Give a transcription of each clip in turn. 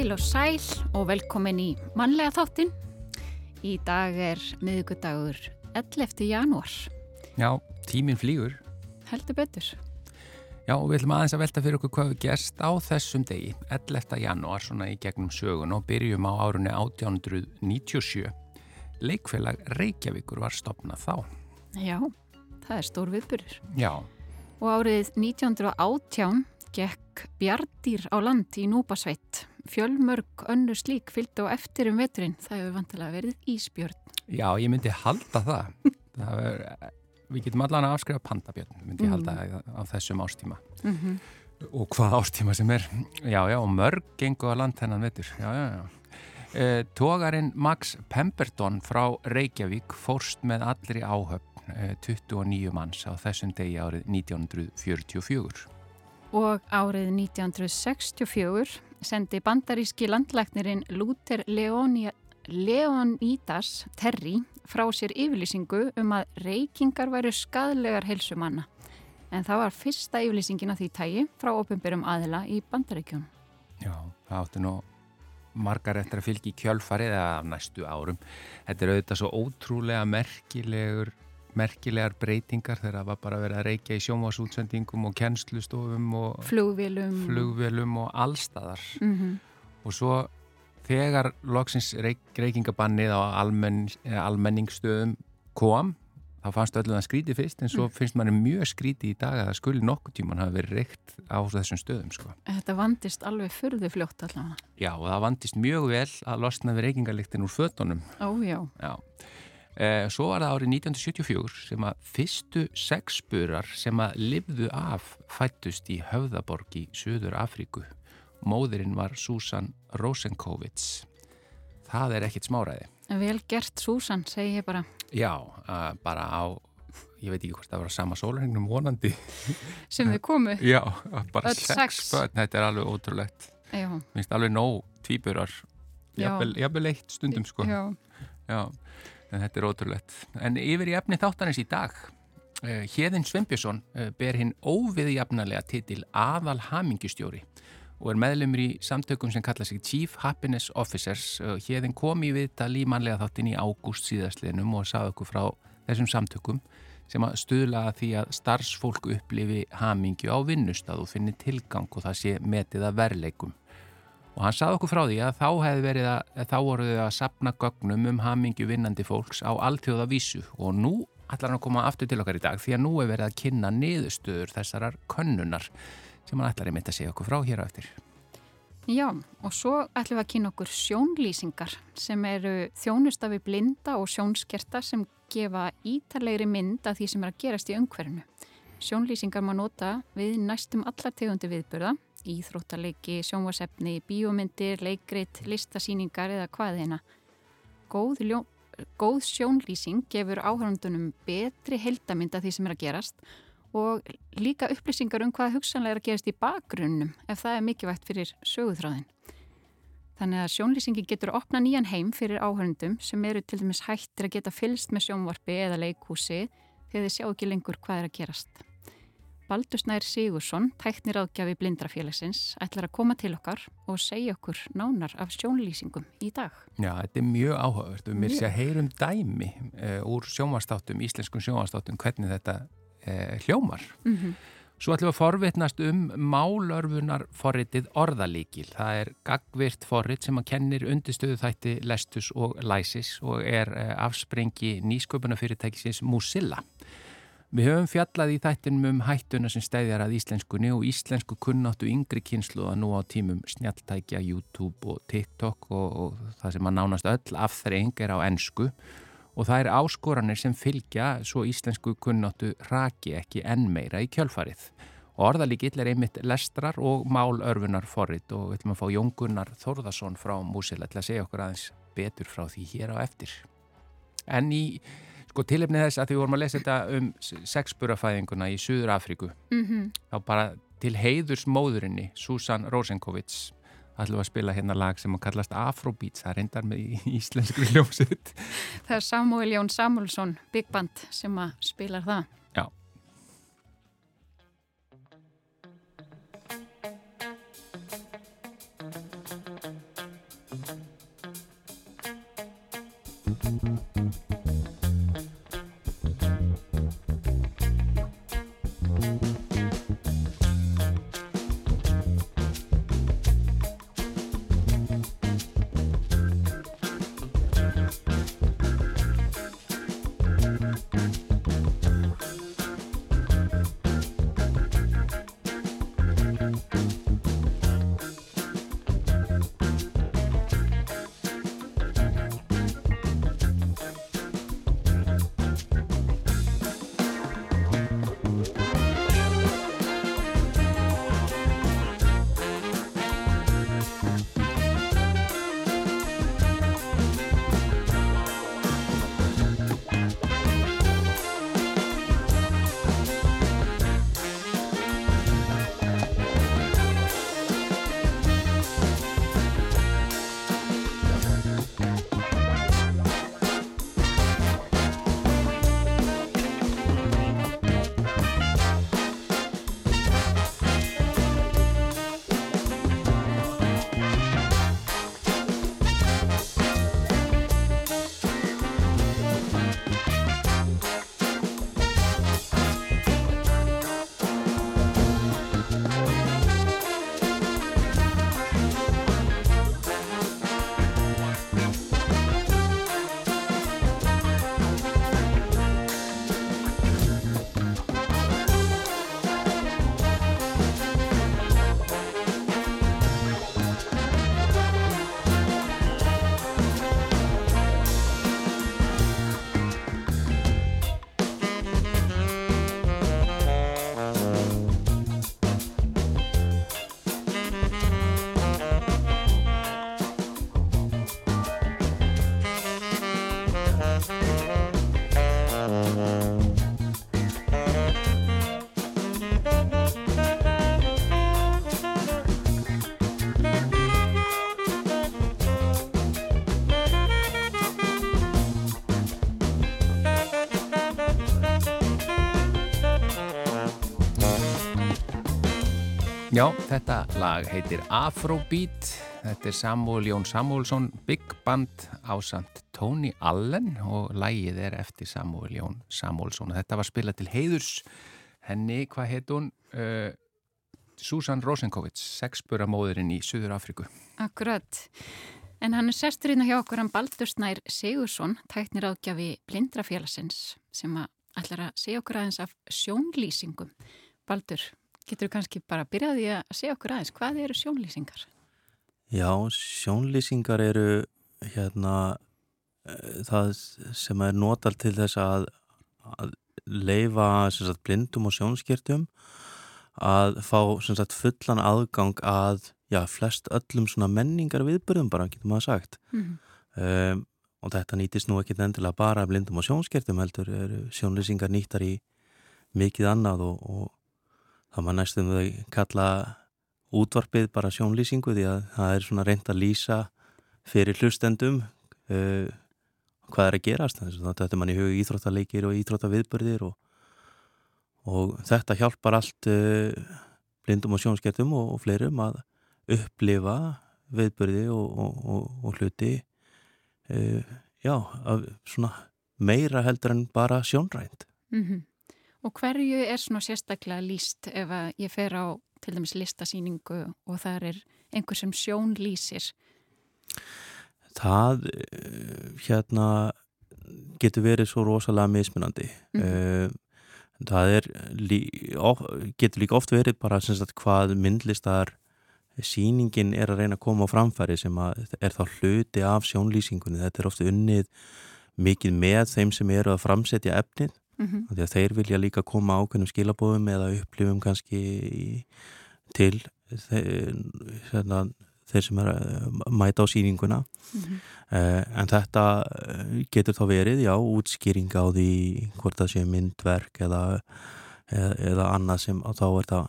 Heil og sæl og velkomin í mannlega þáttin. Í dag er miðugudagur 11. janúar. Já, tíminn flýgur. Heldur betur. Já, og við ætlum aðeins að velta fyrir okkur hvað við gerst á þessum degi, 11. janúar, svona í gegnum sögun og byrjum á árunni 1897. Leikfélag Reykjavíkur var stopnað þá. Já, það er stór viðbyrður. Já. Og árið 1918 gekk bjardýr á land í Núbasveit. Fjölmörg önnu slík fylgdi á eftir um veturinn. Það hefur vantilega verið Ísbjörn. Já, ég myndi halda það. það er, við getum allan að afskrifa pandabjörn, myndi ég halda mm. á þessum ástíma. Mm -hmm. Og hvað ástíma sem er. Já, já, mörg gengur á land hennan vetur. Já, já, já. E, Tógarinn Max Pemberton frá Reykjavík fórst með allir í áhöfn e, 29 manns á þessum degi árið 1944. Og árið 1964 sendi bandaríski landlæknirinn Luther Leonia, Leonidas Terry frá sér yfirlýsingu um að reykingar væru skadlegar helsumanna. En það var fyrsta yfirlýsingin af því tægi frá ofinbyrjum aðila í bandaríkjum. Já, það áttu nú margar eftir að fylgja í kjölfarið eða næstu árum. Þetta er auðvitað svo ótrúlega merkilegur merkilegar breytingar þegar það var bara verið að reykja í sjónvásútsendingum og kennslustofum og flugvélum, flugvélum og allstaðar mm -hmm. og svo þegar loksins reyk, reykingabannið á almenn, almenningsstöðum kom þá fannst öllu það skríti fyrst en svo mm. finnst manni mjög skríti í dag að það skuli nokkuð tíman hafa verið reykt á þessum stöðum sko. Þetta vandist alveg fyrðu fljótt allavega Já og það vandist mjög vel að losna við reykingaliktin úr fötunum Ójá Já Eh, svo var það árið 1974 sem að fyrstu sexburar sem að livðu af fættust í Höfðaborg í Suður Afríku. Móðurinn var Susan Rosenkovits. Það er ekkit smáræði. Vel gert Susan, segi ég bara. Já, uh, bara á, ég veit ekki hvort það var að sama sólhengnum vonandi. Sem þið komu? Já, bara Öll sex, börn, þetta er alveg ótrúlegt. Já. Minnst alveg nóg tvíburar, jafnvel eitt stundum sko. Já. Já, en þetta er ótrúlegt. En yfir í efni þáttanins í dag. Hjeðin Svembjörnsson uh, ber hinn óviðjafnarlega titil aðal hamingustjóri og er meðlumur í samtökum sem kalla sig Chief Happiness Officers. Hjeðin kom í viðtal í mannlega þáttin í ágúst síðastliðnum og sagði okkur frá þessum samtökum sem að stuðla að því að starfsfólk upplifi hamingju á vinnustad og finni tilgang og það sé metið að verleikum. Og hann sagði okkur frá því að þá hefði verið að, að þá voruð að sapna gögnum um hamingju vinnandi fólks á alltjóða vísu og nú ætlar hann að koma aftur til okkar í dag því að nú er verið að kynna niðurstöður þessarar könnunar sem hann ætlar einmitt að segja okkur frá hér á eftir. Já, og svo ætlum við að kynna okkur sjónlýsingar sem eru þjónustafi blinda og sjónskerta sem gefa ítalegri mynd af því sem er að gerast í umhverfinu. Sjónlýsingar má nota við næstum allar tegundi viðburða, íþróttaleiki, sjónvasefni, bíómyndir, leikrit, listasýningar eða hvað þeina. Góð, ljó, góð sjónlýsing gefur áhörundunum betri heldamind af því sem er að gerast og líka upplýsingar um hvað hugsanlega er að gerast í bakgrunnum ef það er mikilvægt fyrir söguþráðin. Þannig að sjónlýsingi getur opna nýjan heim fyrir áhörundum sem eru til dæmis hættir að geta fylst með sjónvarpi eða leikhúsi þegar þið sjá ekki lengur hvað er að gerast. Baldur Snær Sigursson, tæknir áðgjafi blindrafélagsins, ætlar að koma til okkar og segja okkur nánar af sjónlýsingum í dag. Já, þetta er mjög áhugavert og mér sé að heyrum dæmi uh, úr sjónvastáttum, íslenskum sjónvastáttum, hvernig þetta uh, hljómar. Mm -hmm. Svo ætlum við að forvitnast um málörfunar forritið orðalíkil. Það er gagvirt forrit sem að kennir undirstöðu þætti lestus og læsis og er uh, afsprengi nýsköpunafyrirtækisins Mozilla. Við höfum fjallað í þættinum um hættuna sem stæðjar að íslenskunni og íslensku kunnáttu yngri kynsluða nú á tímum snjaltækja, YouTube og TikTok og, og það sem að nánast öll afþreying er á ennsku og það er áskoranir sem fylgja svo íslensku kunnáttu raki ekki enn meira í kjölfarið. Orðalíkill er einmitt lestrar og málörfunar forrit og við ætlum að fá Jón Gunnar Þórðarsson frá Músil að segja okkur aðeins betur frá því hér á eftir. En í Sko tilefnið þess að því vorum að lesa þetta um sexburafæðinguna í Suður Afríku Mm -hmm. þá bara til heiðurs móðurinni Susan Rosenkovits ætlum að spila hérna lag sem að kallast Afrobeats það reyndar með íslenskri hljómsitt Það er Samuel Jón Samuelsson, Big Band, sem að spilar það. Þetta lag heitir Afrobeat. Þetta er Samuel Jón Samuelsson, Big Band ásand Tony Allen og lægið er eftir Samuel Jón Samuelsson. Þetta var spilað til heiðurs henni, hvað heit hún? Uh, Susan Rosenkovits, sexburamóðurinn í Suður Afriku. Akkurat. En hann er sestur hérna hjá okkur hann Baldur Snær Sigursson, tæknir ágjafi Blindrafélagsins sem að ætlar að segja okkur aðeins af sjónlýsingum. Baldur, getur þú kannski bara byrjaði að segja okkur aðeins, hvað eru sjónlýsingar? Já, sjónlýsingar eru hérna uh, það sem er notal til þess að, að leifa sagt, blindum og sjónskirtum að fá sagt, fullan aðgang að já, flest öllum menningar viðbyrðum bara, getur maður sagt mm -hmm. um, og þetta nýtist nú ekki endilega bara blindum og sjónskirtum heldur sjónlýsingar nýttar í mikið annað og, og það maður næstum þau kalla útvarpið bara sjónlýsingu því að það er svona reynd að lýsa fyrir hlustendum uh, hvað er að gerast þetta er mann í hug íþróttaleikir og íþróttaviðbörðir og, og þetta hjálpar allt uh, blindum og sjónskertum og, og fleirum að upplifa viðbörði og, og hluti uh, já, af, svona meira heldur en bara sjónrænt mm -hmm. Og hverju er svona sérstaklega líst ef að ég fer á til dæmis listasýningu og það er einhver sem sjón lýsir? Það eh, hérna getur verið svo rosalega mismunandi. Mm það er getur líka oft verið bara sagt, hvað myndlistar síningin er að reyna að koma á framfæri sem er þá hluti af sjónlýsingunni. Þetta er ofta unnið mikið með þeim sem eru að framsetja efnið mm -hmm. því að þeir vilja líka koma ákveðnum skilabóðum eða upplifum kannski í, til þeir, hérna þeir sem er mæta á síninguna mm -hmm. en þetta eh, getur þá verið, já, útskýring á því hvort það sé myndverk eða, eða, eða annað sem þá er það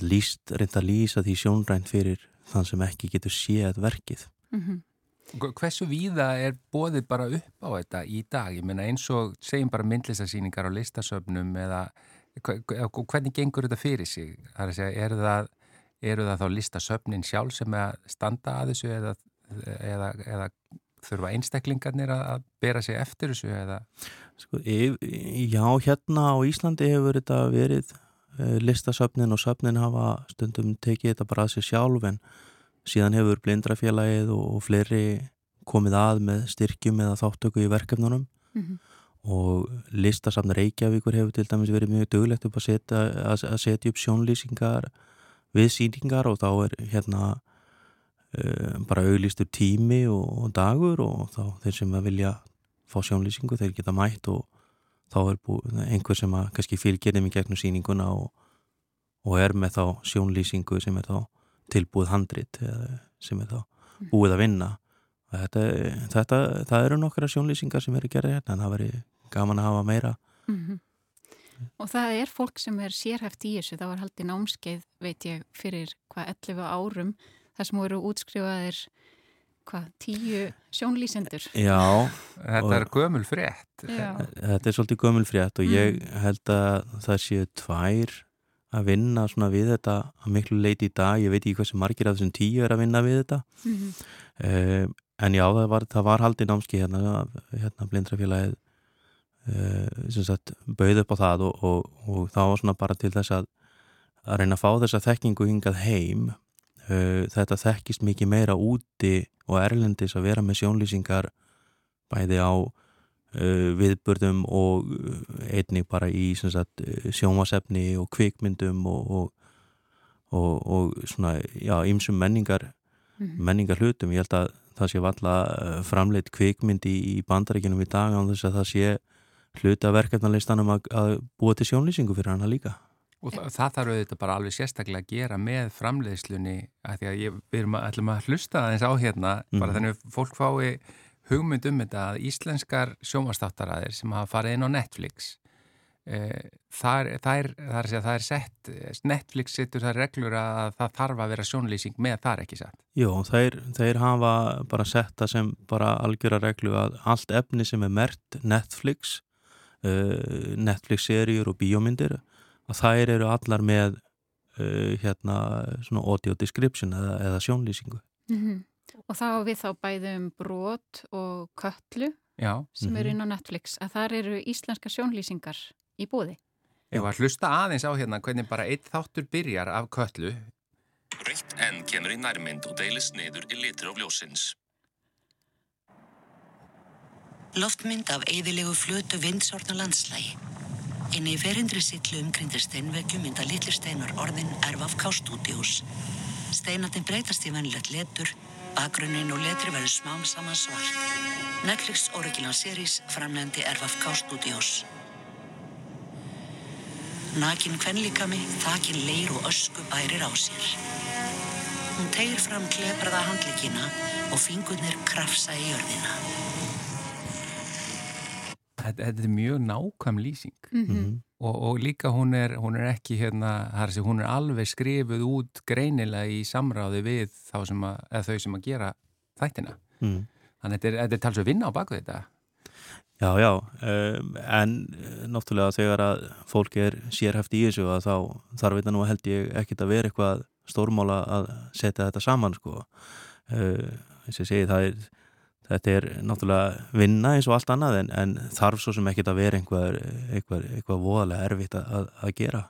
líst, reynda að lýsa því sjónrænt fyrir þann sem ekki getur séð verkið mm -hmm. Hversu víða er bóðið bara upp á þetta í dag? Ég meina eins og segjum bara myndlistasýningar á listasöfnum eða hvernig gengur þetta fyrir sig? Það er að segja, er það eru það þá listasöfnin sjálf sem er að standa að þessu eða, eða, eða þurfa einstaklingarnir að bera sig eftir þessu eða? Sko, já, hérna á Íslandi hefur þetta verið eh, listasöfnin og söfnin hafa stundum tekið þetta bara að sig sjálf en síðan hefur blindrafélagið og, fleiri komið að með styrkjum eða þáttöku í verkefnunum mm -hmm. og listasafnir Reykjavíkur hefur til dæmis verið mjög duglegt upp að setja, að, að setja upp sjónlýsingar við síningar og þá er hérna uh, bara auglýstur tími og, og dagur og þá þeir sem vilja fá sjónlýsingu þeir geta mætt og þá er búið, einhver sem að kannski fylgjörðum í gegnum síninguna og, og er með þá sjónlýsingu sem er þá tilbúið handrit sem er þá mm. búið að vinna þetta, þetta, það eru nokkra sjónlýsingar sem eru gerðið hérna en það veri gaman að hafa meira mm -hmm. Og það er fólk sem er sérhæft í þessu, það var haldið námskeið, veit ég, fyrir hvað 11 árum, þar sem voru útskrifaðir hvað, tíu sjónlýsendur. Já. Þetta er gömul frétt. Já. Þetta er svolítið gömul frétt og ég mm. held að það séu tvær að vinna svona við þetta að miklu leiti í dag, ég veit ekki sem margir af þessum tíu er að vinna við þetta. Mm -hmm. um, en já, það var, það var haldið námskeið hérna, hérna blindrafélagið uh, bauð upp á það og, og, og það var svona bara til þess að að reyna að fá þessa þekkingu hingað heim uh, þetta þekkist mikið meira úti og erlendis að vera með sjónlýsingar bæði á viðbörðum og einnig bara í sagt, sjónvasefni og kvikmyndum og, og svona, já, ymsum menningar mm -hmm. menningar hlutum, ég held að það sé valla framleitt kvikmynd í, í bandaríkinum í dag án þess að það sé hluta verkefnarlistanum að, að búa til sjónlýsingu fyrir hana líka. Og það, það þarf auðvitað bara alveg sérstaklega að gera með framleiðslunni að því að ég, við erum að, ætlum að hlusta aðeins á hérna, mm. bara mhm. þannig að fólk fái hugmynd um þetta að íslenskar sjómanstáttaræðir sem hafa farið inn á Netflix eh, það, er, það er sett, Netflix setur það reglur að það þarf að vera sjónlýsing með þar ekki satt. Jú, þeir, þeir hafa bara sett það sem bara algjöra reglu að allt efni sem er mert Netflix uh, Netflix-seríur og bíómyndir að þær eru allar með uh, hérna svona audio description eða, eða sjónlýsingu. Mm -hmm. Og þá við þá bæðum brot og köllu Já. sem eru inn á Netflix að þar eru íslenska sjónlýsingar í búði. Ég var að hlusta aðeins á hérna hvernig bara eitt þáttur byrjar af köllu. Raukt enn kemur í nærmynd og deilist niður í litri og ljósins. Loftmynd af eðilegu flötu vindsortna landslægi. Inni í ferindri sillu umgrindri steinveggjum mynda litli steinar orðin RFK Studios. Steinatinn breytast í vennilegt letur, bakgrunnin og letri verður smám saman svart. Netflix Original Series framlendi RFK Studios. Nakin kvenlíkami, þakin leir og ösku bærir á sér. Hún tegir fram klepraða handlikina og fingurnir krafsa í jörðina. Þetta, þetta er mjög nákvæm lýsing Mm -hmm. Og, og líka hún er, hún er ekki hérna, þessi, hún er alveg skrifuð út greinilega í samráði við sem að, þau sem að gera þættina. Mm. Þannig að þetta er, þetta talsveit vinna á baku þetta. Já, já, um, en náttúrulega þegar að fólk er sérhæft í þessu að þá þarf þetta nú held ég ekkit að vera eitthvað stórmála að setja þetta saman sko. Uh, þess að segi það er Þetta er náttúrulega vinna eins og allt annað en, en þarf svo sem ekkit að vera einhver, einhver, einhver voðalega erfitt að, að gera.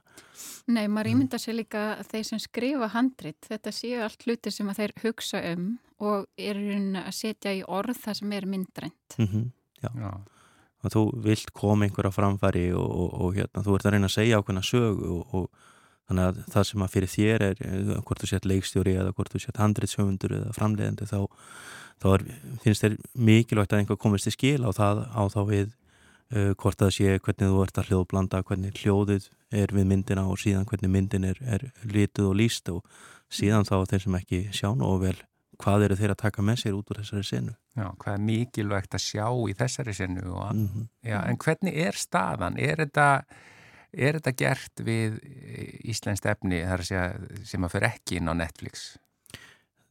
Nei, maður ímynda sér líka að þeir sem skrifa handrit, þetta séu allt hluti sem að þeir hugsa um og eru að setja í orð það sem er myndrænt. Mm -hmm, já. já. Og þú vilt koma einhverja framfæri og, og, og hérna, þú ert að reyna að segja ákveðna sög og, og þannig að það sem að fyrir þér er hvort þú sett leikstjóri eða hvort þú sett handritsöfundur eða framleiðandi þá þá er, finnst þér mikilvægt að einhver komist í skil á það á þá við uh, hvort það sé hvernig þú ert að hljóðblanda, hvernig hljóðið er við myndina og síðan hvernig myndin er, er lituð og líst og síðan þá þeir sem ekki sjá nógu vel hvað eru þeir að taka með sér út úr þessari senu. Já, hvað er mikilvægt að sjá í þessari senu og, mm -hmm. já, en hvernig er staðan? Er þetta, er þetta gert við Íslensk efni þar að segja, sem að fyrir ekki inn á Netflix?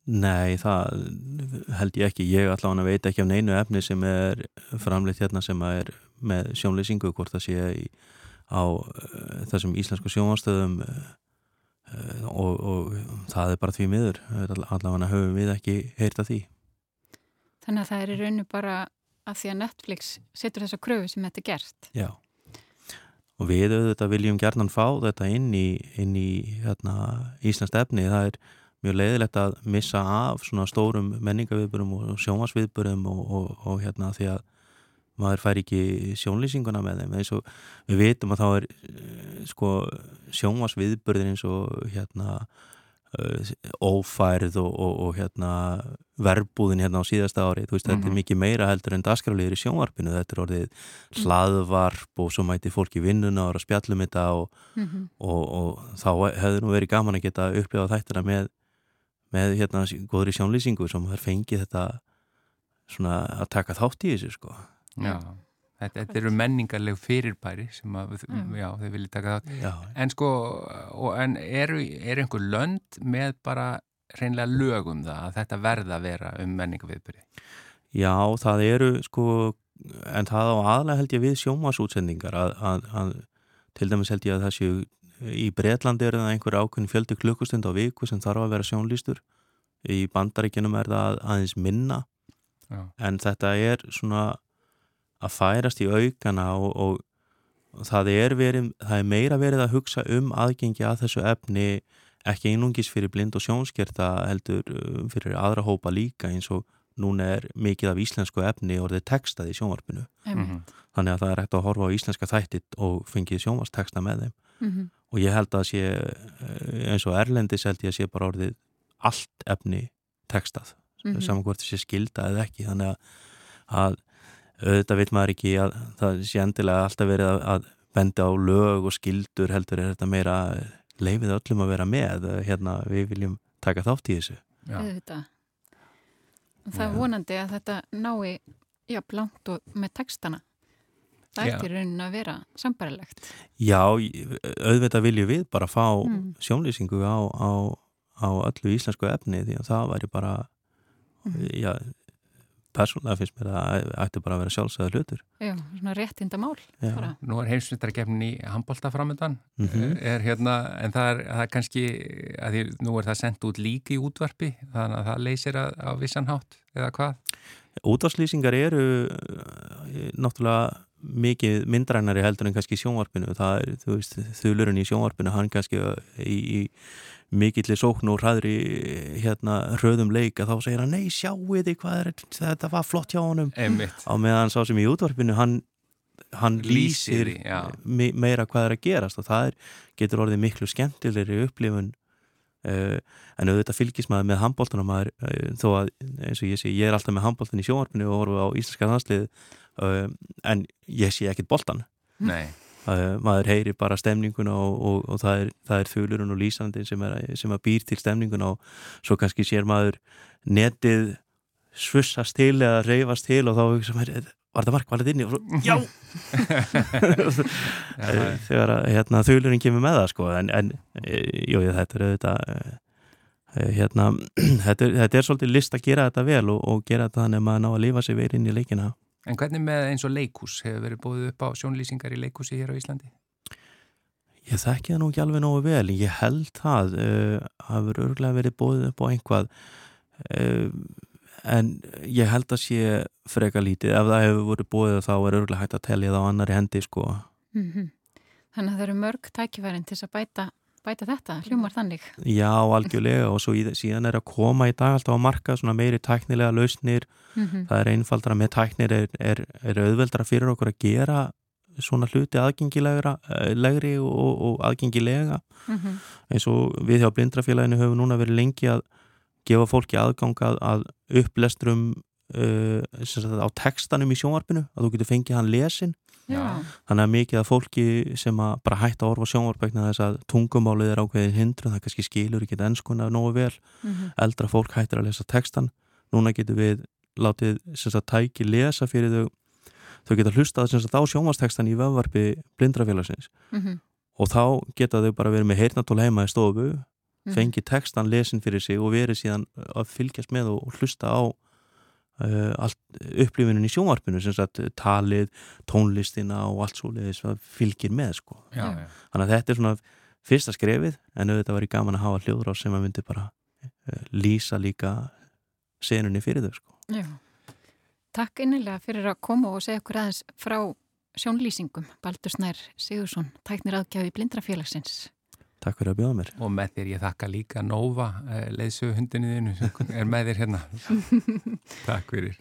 Nei, það held ég ekki. Ég allavega veit ekki af neinu efni sem er framleitt hérna sem er með sjónleysingu hvort það sé í, á uh, þessum íslensku sjónvastöðum uh, og, og það er bara því miður. Allavega höfum við ekki heyrta því. Þannig að það er í rauninu bara að því að Netflix setur þessa kröfu sem þetta er gert. Já. Og við auðvitað viljum gerðan fá þetta inn í, inn í hérna, íslenskt efni. Það er mjög leiðilegt að missa af svona stórum menningaviðburum og sjónvarsviðburum og, og, og hérna því að maður fær ekki sjónlýsinguna með þeim eins og við vitum að þá er sko sjónvarsviðburðin eins og hérna uh, ófærð og, og hérna verbúðin hérna á síðasta ári þú veist mm -hmm. þetta er mikið meira heldur en dasgrafliður í sjónvarpinu þetta er orðið hlaðvarp og svo mæti fólk í vinnuna og spjallum þetta og, mm -hmm. og þá hefur nú verið gaman að geta upplifað þættina með með hérna góðri sjónlýsingu sem har fengið þetta svona að taka þátt í þessu sko Já, þetta, þetta eru menningarleg fyrirbæri sem að, mm. já, þau vilja taka þátt já. en sko, og, en eru er einhver lönd með bara reynlega lögum það að þetta verða að vera um menningarviðbyrði? Já, það eru sko, en það á aðlega held ég við sjómasútsendingar að, að, að til dæmis held ég að það séu í Breitlandi er það einhver ákveðin fjöldi klukkustund á viku sem þarf að vera sjónlýstur. Í bandaríkinum er það aðeins minna. Já. en þetta er svona að færast í aukana og, og, og það, er verið, það er meira verið að hugsa um aðgengi að þessu efni ekki einungis fyrir blind og sjónskerta heldur fyrir aðra hópa líka eins og núna er mikið af íslensku efni orðið textað í sjónvarpinu. Mm -hmm. þannig að það er hægt að horfa á íslenska þættit og fengið sjónvarsteksta með þeim Mm -hmm. og ég held að sé eins og Erlendis held ég að sé bara orðið allt efni tekstað mm -hmm. saman hvort það sé skilda eða ekki. Þannig að, að auðvitað veit maður ekki að það sé endilega alltaf verið að, að benda á lög og skildur heldur er þetta meira leifið öllum að vera með. Hérna við viljum taka þátt í þessu. Auðvitað. Það er vonandi að þetta nái jafn langt og með textana það ættir raunin að vera sambarilegt Já, auðvitað viljum við bara fá mm. sjónlýsingu á, á, á öllu íslensku efni því að það væri bara mm. já, persónulega finnst mér að það ætti bara að vera sjálfsögða hlutur. Já, svona réttinda mál. Nú er heimsmyndargefnin í handbólta framöndan, Mhm. er hérna, en það er, það er kannski, að því nú er það sendt út líki í útvarpi, þannig að það leysir að, á vissan hátt, eða hvað? Útvarslýsingar eru uh, náttúrulega mikið myndrænari heldur en kannski sjónvarpinu. Það er, þú veist, þulurinn í sjónvarpinu, hann kannski uh, í, í mikillir sókn og hraðri hérna hröðum leik að þá segir hann, nei, sjáu þið hvað er, þetta var flott hjá honum. Einmitt. Á meðan sá sem í útvarpinu, hann, hann Lýsir me meira hvað er að gerast og það er, getur orðið miklu skemmtilegri upplifun uh, en auðvitað fylgis maður með handbóltana maður, uh, þó að eins og ég sé, ég er alltaf með handbóltan í sjónvarpinu og horfa á íslenska landslið uh, en ég sé ekkit boltan Nei, uh, maður heyrir bara stemninguna og, og, og það er, það er þulurinn og lýsandi sem, er, sem að býr til stemninguna og svo kannski sér maður netið svussast til eða reyfast til og þá hugsa maður, var þetta mark, var þetta inni og svo, já. Þegar að hérna, þulurinn kemur með það sko en, en e, jú, þetta er auðvitað e, hérna, þetta, er, þetta er svolítið list að gera þetta vel og, og gera þetta þannig að maður ná að lifa sig verið inn í leikina En hvernig með eins og leikús hefur verið búið upp á sjónlýsingar í leikúsi hér á Íslandi? Ég þekki það nú ekki alveg nógu vel. Ég held það uh, hafur örgulega verið bóðið upp á einhvað uh, en ég held að sé freka lítið. Ef það hefur verið bóðið þá er örgulega hægt að telja það á annari hendi sko. Mm Þannig að það eru mörg tækifærin til að bæta, bæta þetta, hljómar þannig. Já, algjörlega og svo í, síðan er að koma í dag alltaf á marka svona meiri tæknilega lausnir Mm það er einfaldara með tæknir er, er, er auðveldara fyrir okkur að gera svona hluti aðgengilegri legri og, og aðgengilega -hmm. eins og við hjá blindrafélaginu höfum núna verið lengi að gefa fólki aðgang að, að upplestrum uh, sagt, á textanum í sjónvarpinu að þú getur fengið hann lesin Já, þannig að mikið af fólki sem að bara hætta að orfa sjónvarpegna þess að tungumálið er ákveðin hindrun, það kannski skilur ekki ennskuna nógu vel. Mm eldra fólk hættir að lesa textan núna getur við látið sagt, tæki lesa fyrir þau. Þau geta hlustað sagt, á sjónvastextan í vefvarpi blindrafélagsins. -hmm. og þá geta þau bara verið með heyrnatól heima í stofu Mhm. fengið textan lesin fyrir sig og verið síðan að fylgjast með og hlusta á allt upplifunin í sjónvarpinu sem sagt talið, tónlistina og allt svo leiðis að fylgir með sko. Já, Já. Þannig að þetta er svona fyrsta skrefið en auðvitað var í gaman að hafa hljóður á sem að myndi bara uh, lýsa líka senunni fyrir þau sko. Já. Takk innilega fyrir að koma og segja okkur aðeins frá sjónlýsingum. Baldur Snær Sigursson, tæknir aðgjafi blindrafélagsins. Takk fyrir að bjóða mér. Og með þér ég þakka líka Nova leiðsögu hundinu þínu sem er með þér hérna. Takk fyrir.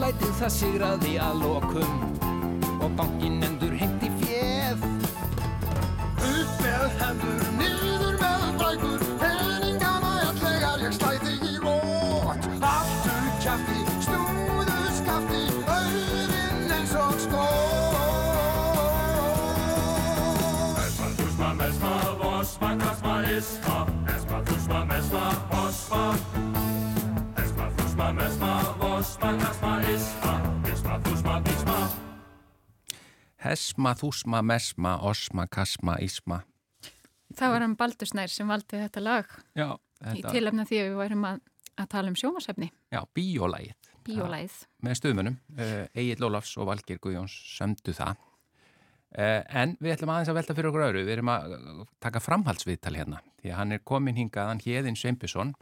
Réttlætið það sigraði að lokum. Og bankin Hesma, þúsma, mesma, osma, kasma, isma. Það var hann Baldursnær sem valdi þetta lag Já, í þetta, tilefna því að við værum að, að tala um sjómasefni, já, bíólægið. bíólæð. Með stuðmunum, uh, Egil Ólafs og Valgir Guðjóns sömdu það. Uh, en við ætlum aðeins að velta fyrir okkur öru, við erum að taka framhaldsviðtal hérna, því að hann er komin hingað, hann Hjeðin Sveinbjörnsson,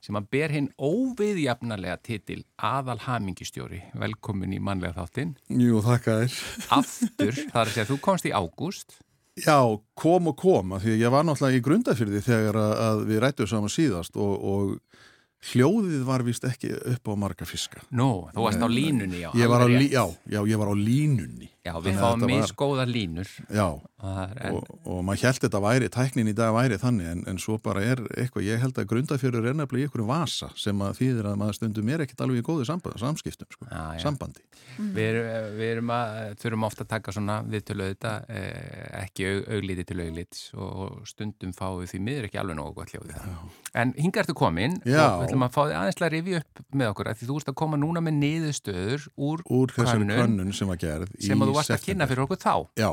sem að ber hinn óviðjafnarlega titil aðal hamingistjóri, velkomin í mannlega þáttinn. Jú, þakka þér. Aftur, það er að segja, þú komst í ágúst, Já, kom og kom, af því ég var náttúrulega í grundafyrði þegar að, við rættum saman síðast og, og hljóðið var vist ekki upp á marga fiska. nú, þú varst á línunni, já. Ég var á, lí, já, já, ég var á línunni. Já, við fáum misgóða línur. Já, er, en, og, og maður held þetta væri, tæknin í dag væri þannig, en, en svo bara er eitthvað, ég held að grundafjörður er nefnilega í einhverju vasa sem að þýðir að maður stundum er ekkit alveg í góðu samband, samskiptum, sko, Já, já. sambandi. Við, erum- við erum að, þurfum ofta að taka svona viðtölu auðvitað, eh, ekki aug, augliti til auglits og stundum fáum við því miður ekki alveg nógu gott hljóðið það. En hinga ertu komin Já. og við ætlum að fá þið aðeins að rifja upp með okkur að því þú ert að koma núna með niðurstöður úr, Úr þessari könnun könnun sem var gerð í sem að varst að kynna fyrir okkur þá. Já,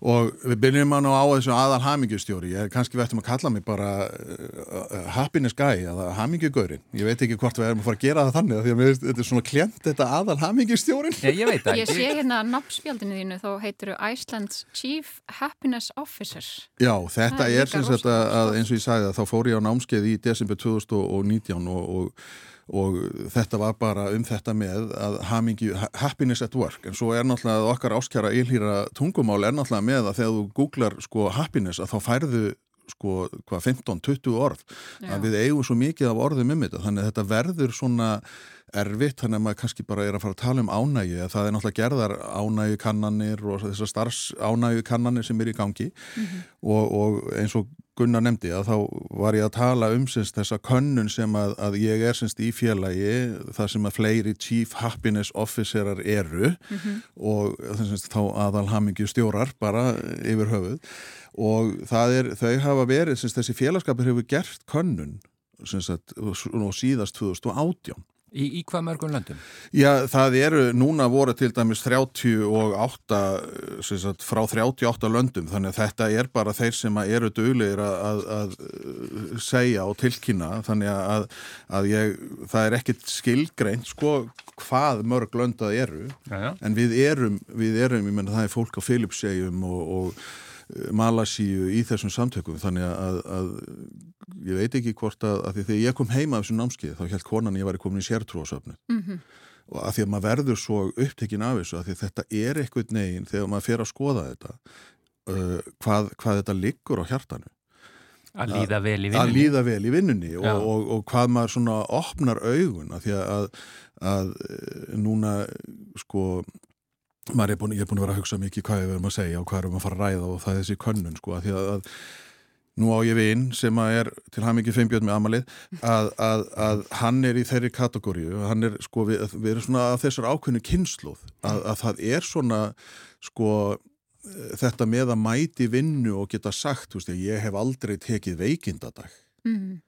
og við byrjum að ná á þessu aðal hamingjustjóri, ég kannski við ættum að kalla mig bara uh, happiness guy eða hamingjugaurin, ég veit ekki hvort við erum að fara að gera það þannig, af því að mér þetta er svona klent þetta aðal hamingjustjórin. Ég, ég veit það Ég sé hérna nafnspjaldinu þínu þá heitir Iceland's Chief Happiness Officer. Já, þetta Það er er sem sagt að, eins og ég sagði að þá fór ég á námskeið í desember 2019 og, og, og þetta var bara um þetta með að hamingju, ha- happiness at work. En svo er náttúrulega að okkar áskjara ylhýra tungumál er náttúrulega með að þegar þú googlar sko happiness að þá færðu sko hvað 15-20 orð. Já. að við eigum svo mikið af orðum um þetta. Þannig að þetta verður svona erfitt þannig að maður kannski bara er að fara að tala um ánægju. Það er náttúrulega gerðar ánægju kannanir og þessar starfs ánægju kannanir sem er í gangi. Og, og eins og Gunnar nefndi að þá var ég að tala um syns, þessa könnun sem að, að ég er syns, í félagi þar sem að fleiri Chief Happiness Officerar eru og syns, þá aðal hamingju stjórar bara yfir höfuð. Og það er, þau hafa verið þessi félagskapur hefur gert könnun og síðast 2018 Í, í hvað mörgum löndum? Já, það eru, núna voru til dæmis 38, sem sagt, frá 38 löndum, þannig að þetta er bara þeir sem að eru duglegir að, að, að segja og tilkynna, þannig að, að ég, það er ekkit skilgreint, sko, hvað mörg lönd það eru, Já, já. en við erum, við erum, ég menna það er fólk á Philipssegjum og, og Malasíu í þessum samtökum, þannig að, að ég veit ekki hvort að, að því þegar ég kom heima af þessum námskeið, þá held konan ég væri komin í sértrúasöfnu og að því að maður verður svo upptekinn af þessu að þetta er eitthvað neginn þegar maður fer að skoða þetta uh, hvað, hvað þetta liggur á hjartanu. Að líða vel í að vinnunni. líða vel í vinnunni og, og, og hvað maður svona opnar augun að því að, að núna sko maður er búin, er búin að vera að hugsa mikið hvað við erum að segja og hvað erum að fara að ræða og það er þessi könnun sko að því að, að nú á ég vinn sem að er til hann mikið feimbjörn með amalið að, að, að hann er í þeirri kategóriu hann er sko, við, við erum svona að þessar ákveðnu kynnslóð að, að það er svona sko þetta með að mæti vinnu og geta sagt, þú veist, ég hef aldrei tekið veikindadag Mm.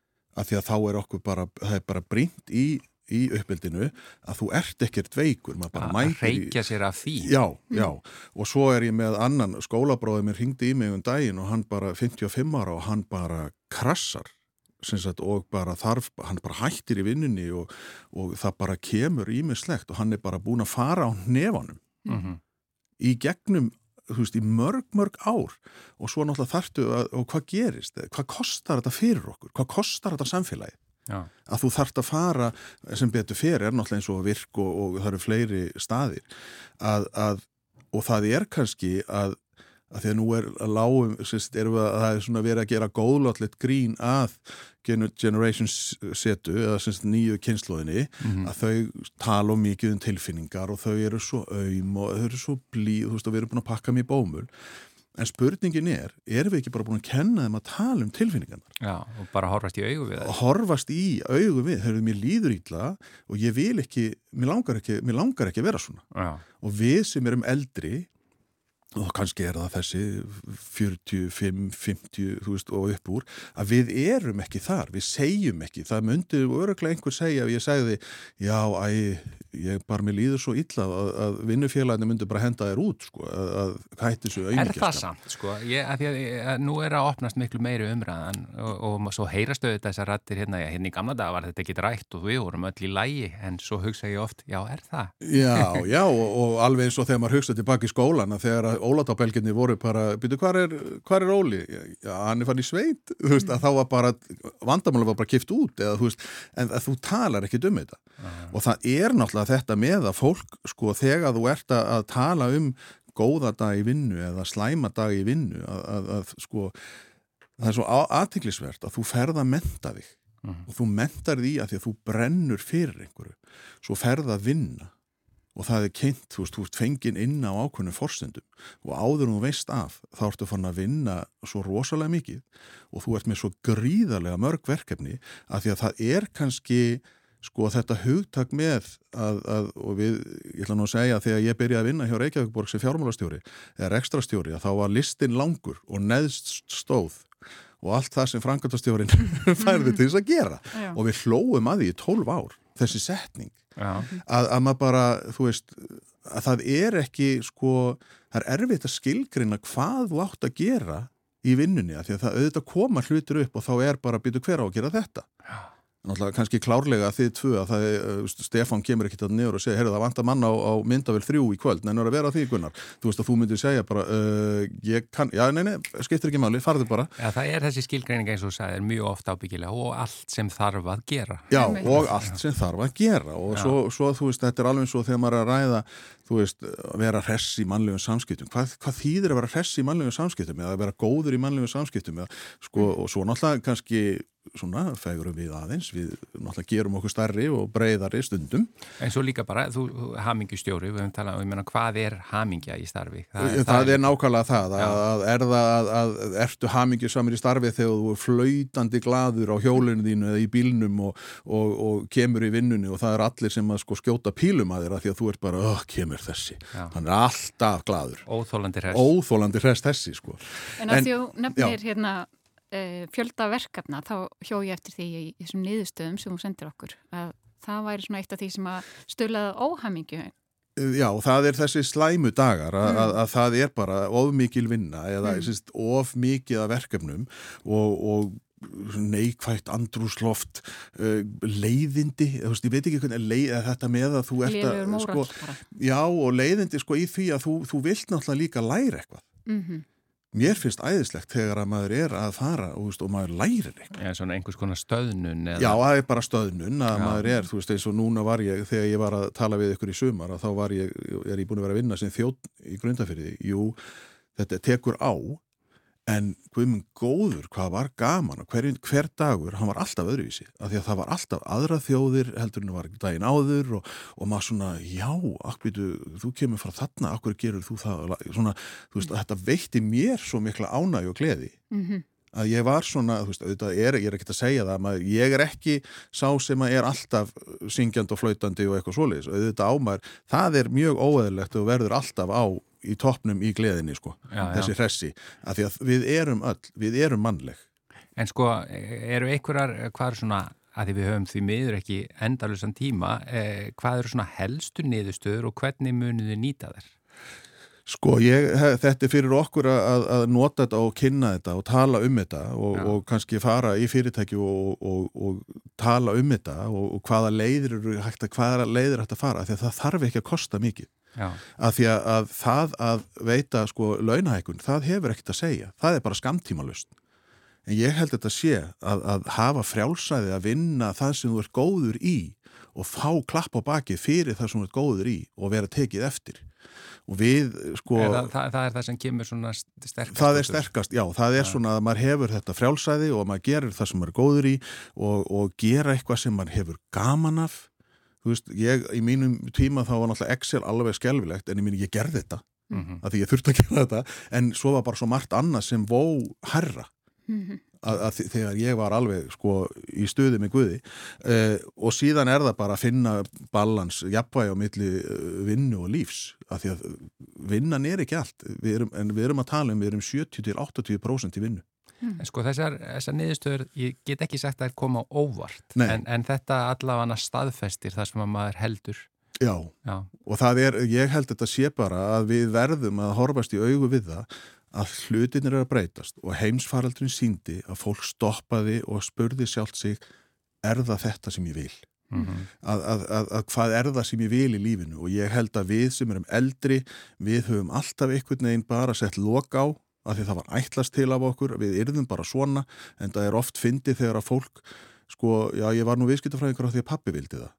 af því að þá er okkur bara, það er bara brínt í, í uppbyldinu að þú ert ekkert veikur, Að mætir í reykja sér af því. Já, já, og svo er ég með annan skólabróðið mér hringdi í mig um daginn og hann bara 55 ára og hann bara krassar sagt, og bara þarf, hann bara hættir í vinnunni og, og það bara kemur ímislegt og hann er bara búin að fara á nefanum Mhm. í gegnum þú veist, í mörg, mörg ár. Og svo náttúrulega þarftu að, og hvað gerist? Hvað kostar þetta fyrir okkur, hvað kostar þetta samfélagi Já. að þú þarft að fara sem betur fyrir er náttúrulega eins og virk og, og það eru fleiri staðir. Að, að, og það er kannski að, að því að nú er að lágum, að það er svona verið að gera góðláttleitt grín að gener- Generation setu eða sérst nýju kynnslóðinni að þau tala um mikið um tilfinningar og þau eru svo aum og þau eru svo blíð, þú veist, og við erum búin að pakka mér bómul en spurningin er, erum við ekki bara búin að kenna þeim að tala um tilfinningarnar? Já, og bara horfast í augu við það. horfast í augu við, þegar mér líður ítla og ég vil ekki, mér langar ekki mér langar ekki að vera svona. Já, og við sem erum eldri og kannski er það þessi 45, 50 þú veist, og upp úr, að við erum ekki þar, við segjum ekki það myndi öruglega einhver segja ef ég segði já, æ, ég bara mér líður svo illa að, að vinnufélaginu myndi bara henda þér út sko, að, að hætti þessu er það auðmyggjast samt, sko? Ég, að að, að nú er að opnast miklu meiri umræðan og, og svo heyrastu auðvitað þessar rættir hérna, hérna í gamla daga var þetta ekki rætt og við vorum öll í lægi, en svo hugsa ég oft, já, er það? Já, já, og, og alveg eins og þegar maður hugsa tilbaka í skólan að ólátabelginni voru bara, byrju, hvað er, er Óli? Já, hann er fann í sveit, þú veist, að þá var bara, vandamála var bara kipt út, eða þú veist, en þú talar ekki um þetta. Og það er náttúrulega þetta með að fólk, sko, þegar þú ert að, að tala um góða dag í vinnu eða slæma dag í vinnu, að, að, að sko, það er svo aðtiklisvert að þú ferð að menta þig. Og þú mentar því að því að þú brennur fyrir einhverju, svo ferð að vinna og það er kynnt, þú veist, þú ert fengin inn á ákveðnum forsendum. Og áður en þú veist af, þá ertu fann að vinna svo rosalega mikið og þú ert með svo gríðarlega mörg verkefni að því að það er kannski sko þetta hugtak með að, að og við, ég ætla nú að segja að þegar ég byrjaði að vinna hjá Reykjavíkborg sem fjármálastjóri eða ekstrastjóri að þá var listin langur og neðst stóð og allt það sem frangatastjórin færði til þess að gera. Já. og við hlóum að því í 12 ár þessi setning að, að maður bara, þú veist að það er ekki sko það er erfitt að skilgrina hvað þú átt að gera í vinnunni af því að það auðvitað koma hlutir upp og þá er bara býtu hver á að gera þetta Náttúrulega kannski klárlega að þið tvö að það er, uh, Stefán kemur ekkit að niður og segja, heyrðu það vantar mann á, á myndavel þrjú í kvöld, nennur að vera því Gunnar. Þú veist að þú myndir segja bara uh, ég kann, já nei nei, skiptir ekki máli, farðu bara. Já, það er þessi skilgreining eins og þú sagðir mjög ofta ábyggilega og allt sem þarf að gera. Já, og allt sem þarf að gera. Og svo, svo, þú veist, þetta er alveg svo þegar maður er að ræða, þú veist, að vera hress í mannlegum samskiptum. Hvað, hvað þýðir að vera hress í mannlegum samskiptum eða að vera góður í mannlegum samskiptum eða, sko, og svo náttúrulega kannski svona, fegurum við aðeins, við náttúrulega gerum okkur stærri og breyðari stundum. En svo líka bara, þú hamingjustjóri, við höfum talað um, ég meina, hvað er hamingja í starfi? Það, er nákvæmlega það, að, að er það að, að ertu hamingjusamir í starfi þegar þú er flöytandi gladur á hjólinu þínu eða í bílnum og, og, og kemur í vinnunni og það er allir sem að sko skjóta pílum að þér að því að þú ert bara, öh, kemur þessi Já. hann er alltaf gladur Óþólandi hress. óþólandi hrest þessi sko En En- uh, fjölda verkefna, þá hjó ég eftir því í þessum niðurstöðum sem hún sendir okkur að það væri svona eitt af því sem að stölaða óhamingju. Já, það er þessi slæmu dagar að, að, að það er bara of mikil vinna eða Mm. mm. of mikið af verkefnum og, og neikvægt andrúsloft uh, leiðindi, þú veist, ég veit ekki hvernig leið, þetta með að þú ert að mórall sko, já, og leiðindi sko í því að þú, þú vilt náttúrulega líka læra eitthvað Mm mér finnst æðislegt þegar að maður er að fara og, veist, og maður lærir eitthvað Já, svona einhvers konar stöðnun eða... Já, það er bara stöðnun að Já. maður er, þú veist, eins og núna var ég, þegar ég var að tala við ykkur í sumar, að þá var ég, er ég búin að vera að vinna sem þjótt í grundafyrði, jú, þetta tekur á, en guðmund góður, hvað var gaman og hver, hver dagur, hann var alltaf öðruvísi, af því að það var alltaf aðra þjóðir, heldur en það var daginn áður og, og maður svona, já, akbýtu, þú kemur frá þarna, akkur gerur þú það, svona, þú veist, þetta veitti mér svo mikla ánæg og gleði. -hmm. að ég var svona, þú veist, auðvitað er, ég er ekkert að segja það, maður, ég er ekki sá sem að er alltaf syngjandi og flautandi og eitthvað svoleiðis, auðvitað á maður, það er mjög óeðlegt og verður alltaf á í toppnum í gleðinni, sko, Já, þessi hressi, af því að við erum öll, við erum mannleg. En sko, eru einhverjar, hvað er svona, að því við höfum því miður ekki endalusan tíma, eh, hvað eru svona helstu niðurstöður og hvernig munið þið nýta þær? Sko, ég, þetta er fyrir okkur að, að nota þetta og kynna þetta og tala um þetta og, og kannski fara í fyrirtæki og, og, og tala um þetta og, hvaða leiðir eru hægt að, hvaða leiðir hægt að fara, af því að það þarf ekki að kosta mikið. Að því að, að það að veita sko launahækun, það hefur ekkert að segja. Það er bara skamtímalust en ég held þetta sé að, að hafa frjálsæði að vinna það sem þú ert góður í og fá klapp á bakið fyrir það sem þú ert góður í og vera tekið eftir. Og við sko það, það, það er það sem kemur svona sterkast það er sterkast, já, það er svona að maður hefur þetta frjálsæði og maður gerir það sem maður er góður í og, og gera eitthvað sem maður hefur gaman af þú veist, ég í mínum tíma þá var náttúrulega Excel alveg skelvilegt en ég mín ég gerði þetta Mhm. að því ég þurfti að gera þetta en svo var bara svo margt annað sem vó herra Mhm. að, að þi- þegar ég var alveg sko í stuði með Guði uh, og síðan er það bara að finna balans, jafnvægi á milli uh, vinnu og lífs, af því að vinnan er ekki allt, við erum, en við erum að tala um við erum 70-80% í vinnu En sko þessar, þessar niðurstöður, ég get ekki sagt að það er koma óvart, en, en þetta allavega staðfestir það sem að maður heldur. Já, Já, og það er, ég held þetta sé bara að við verðum að horfast í augu við það að hlutinir er að breytast og heimsfaraldrin síndi að fólk stoppaði og spurði sjálft sig er það þetta sem ég vil? Mhm. Að, að, að, að hvað er það sem ég vil í lífinu og ég held að við sem erum eldri við höfum alltaf einhvern veginn bara sett lok á að því það var ætlast til af okkur við yrðum bara svona en það er oft fyndið þegar að fólk sko, já ég var nú viðskiptafræðingur á því að pappi vildi það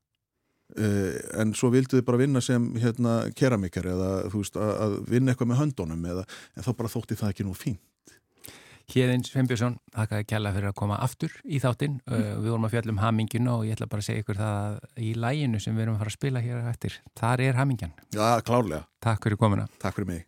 uh, en svo vildu þið bara vinna sem hérna keramikar eða þú veist að, að vinna eitthvað með höndunum eða, en þá bara þótti það ekki nú fín Hérðins Sveinbjörnsson, þakkaði kjalla fyrir að koma aftur í þáttinn. Uh, við vorum að fjalla um haminginu og ég ætla bara að segja ykkur það að í læginu sem við erum að fara að spila hér eftir, þar er hamingjan. Já, klárlega. Takk fyrir komuna. Takk fyrir mig.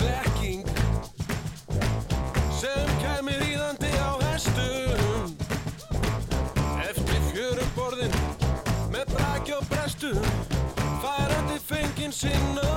in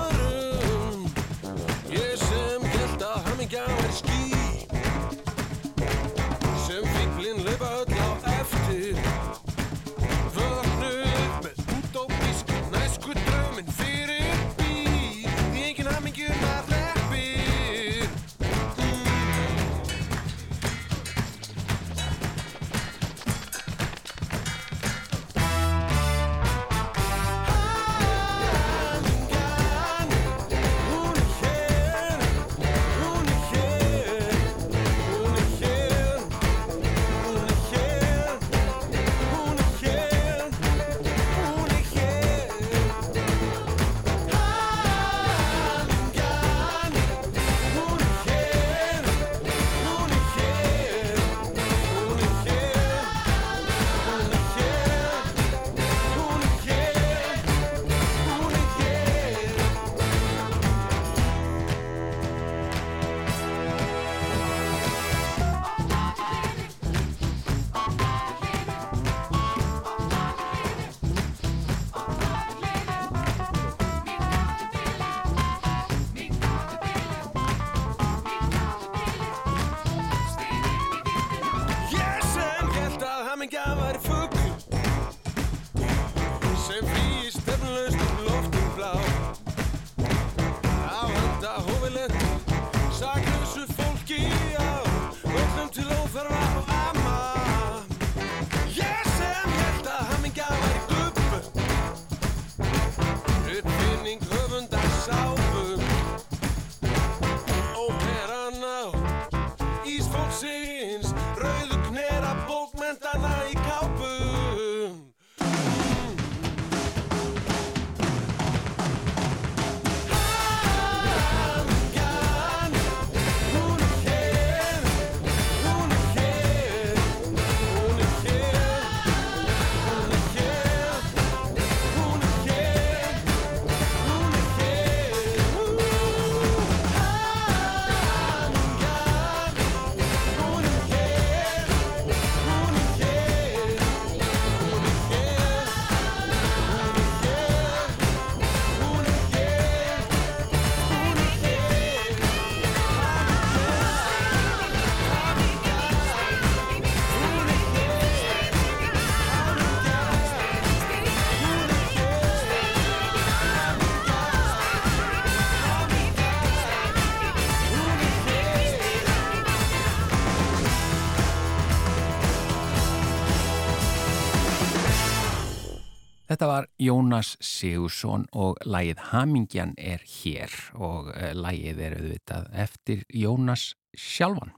Jónas Sigursson og lægið Hamingjan er hér og uh, lægið er auðvitað eftir Jónas sjálfan.